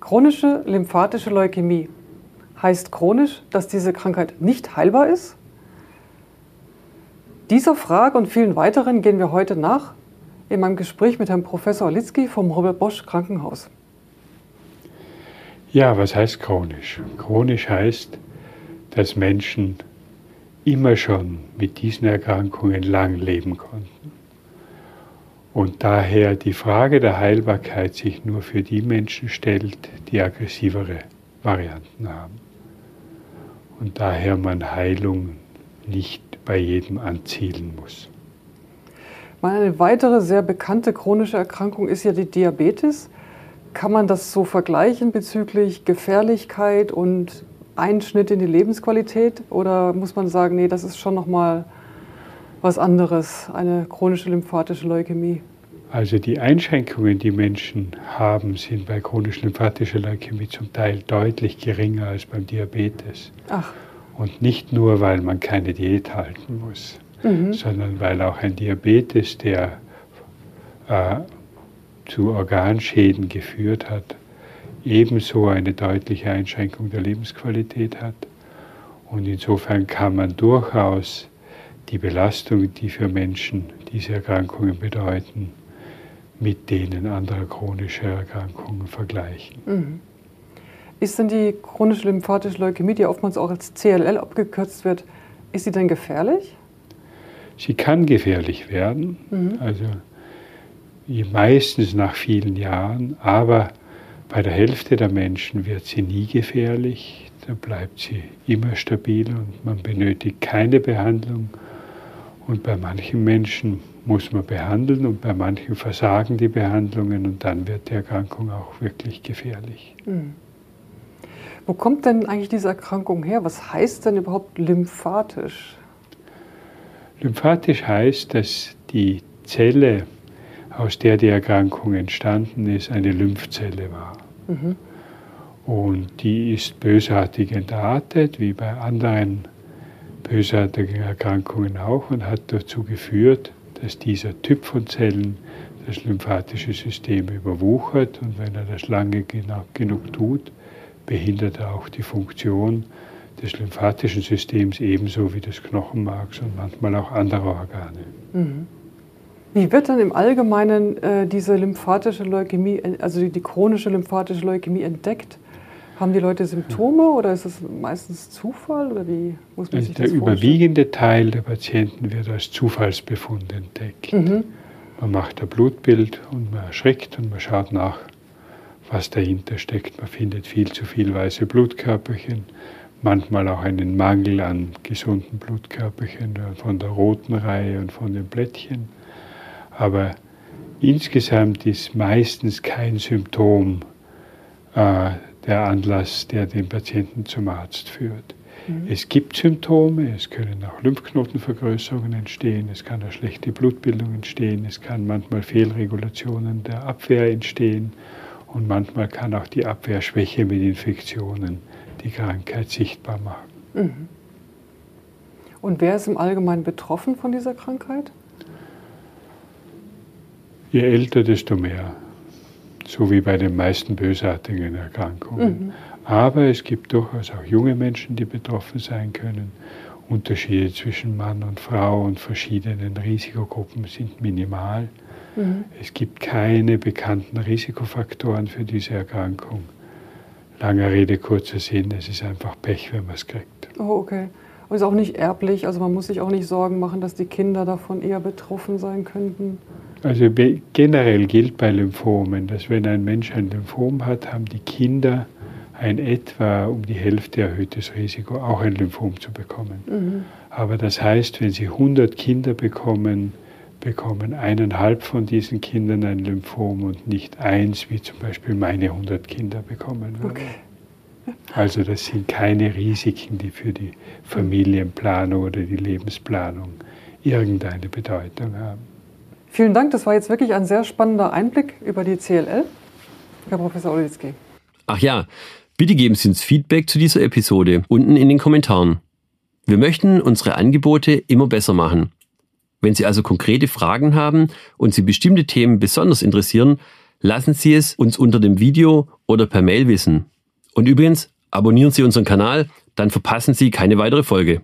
Chronische lymphatische Leukämie. Heißt chronisch, dass diese Krankheit nicht heilbar ist? Dieser Frage und vielen weiteren gehen wir heute nach in meinem Gespräch mit Herrn Professor Olitzky vom Robert Bosch Krankenhaus. Ja, was heißt chronisch? Chronisch heißt, dass Menschen immer schon mit diesen Erkrankungen lang leben konnten. Und daher die Frage der Heilbarkeit sich nur für die Menschen stellt, die aggressivere Varianten haben. Und daher man Heilung nicht bei jedem anzielen muss. Eine weitere sehr bekannte chronische Erkrankung ist ja die Diabetes. Kann man das so vergleichen bezüglich Gefährlichkeit und Einschnitt in die Lebensqualität? Oder muss man sagen, nee, das ist schon nochmal was anderes, eine chronische lymphatische Leukämie? Also die Einschränkungen, die Menschen haben, sind bei chronisch lymphatischer Leukämie zum Teil deutlich geringer als beim Diabetes. Ach. Und nicht nur, weil man keine Diät halten muss, mhm. sondern weil auch ein Diabetes, der äh, zu Organschäden geführt hat, ebenso eine deutliche Einschränkung der Lebensqualität hat. Und insofern kann man durchaus die Belastung, die für Menschen diese Erkrankungen bedeuten, mit denen anderer chronischer Erkrankungen vergleichen. Mhm. Ist denn die chronische lymphatische Leukämie, die oftmals auch als CLL abgekürzt wird, ist sie denn gefährlich? Sie kann gefährlich werden, mhm. also meistens nach vielen Jahren, aber bei der Hälfte der Menschen wird sie nie gefährlich, da bleibt sie immer stabil und man benötigt keine Behandlung. Und bei manchen Menschen muss man behandeln und bei manchen versagen die Behandlungen und dann wird die Erkrankung auch wirklich gefährlich. Mhm. Wo kommt denn eigentlich diese Erkrankung her? Was heißt denn überhaupt lymphatisch? Lymphatisch heißt, dass die Zelle, aus der die Erkrankung entstanden ist, eine Lymphzelle war. Mhm. Und die ist bösartig entartet, wie bei anderen bösartigen Erkrankungen auch, und hat dazu geführt, dass dieser Typ von Zellen das lymphatische System überwuchert und wenn er das lange genug tut, behindert er auch die Funktion des lymphatischen Systems ebenso wie des Knochenmarks und manchmal auch anderer Organe. Mhm. Wie wird dann im Allgemeinen äh, diese lymphatische Leukämie, also die, die, chronische lymphatische Leukämie entdeckt? Haben die Leute Symptome oder ist es meistens Zufall oder wie muss man sich der das? Der überwiegende Teil der Patienten wird als Zufallsbefund entdeckt. Mhm. Man macht ein Blutbild und man erschrickt und man schaut nach, was dahinter steckt. Man findet viel zu viel weiße Blutkörperchen, manchmal auch einen Mangel an gesunden Blutkörperchen von der roten Reihe und von den Blättchen. Aber insgesamt ist meistens kein Symptom äh, der Anlass, der den Patienten zum Arzt führt. Mhm. Es gibt Symptome, es können auch Lymphknotenvergrößerungen entstehen, es kann eine schlechte Blutbildung entstehen, es kann manchmal Fehlregulationen der Abwehr entstehen und manchmal kann auch die Abwehrschwäche mit Infektionen die Krankheit sichtbar machen. Mhm. Und wer ist im Allgemeinen betroffen von dieser Krankheit? Je älter, desto mehr. So wie bei den meisten bösartigen Erkrankungen. Mhm. Aber es gibt durchaus auch junge Menschen, die betroffen sein können. Unterschiede zwischen Mann und Frau und verschiedenen Risikogruppen sind minimal. Mhm. Es gibt keine bekannten Risikofaktoren für diese Erkrankung. Langer Rede, kurzer Sinn, es ist einfach Pech, wenn man es kriegt. Oh, okay. Und ist auch nicht erblich, also man muss sich auch nicht Sorgen machen, dass die Kinder davon eher betroffen sein könnten. Also generell gilt bei Lymphomen, dass wenn ein Mensch ein Lymphom hat, haben die Kinder ein etwa um die Hälfte erhöhtes Risiko, auch ein Lymphom zu bekommen. Mhm. Aber das heißt, wenn Sie 100 Kinder bekommen, bekommen eineinhalb von diesen Kindern ein Lymphom und nicht eins, wie zum Beispiel meine 100 Kinder bekommen würden. Okay. Also das sind keine Risiken, die für die Familienplanung oder die Lebensplanung irgendeine Bedeutung haben. Vielen Dank, das war jetzt wirklich ein sehr spannender Einblick über die CLL, Herr Professor Olitzky. Ach ja, bitte geben Sie uns Feedback zu dieser Episode unten in den Kommentaren. Wir möchten unsere Angebote immer besser machen. Wenn Sie also konkrete Fragen haben und Sie bestimmte Themen besonders interessieren, Lassen Sie es uns unter dem Video oder per Mail wissen. Und übrigens, abonnieren Sie unseren Kanal, dann verpassen Sie keine weitere Folge.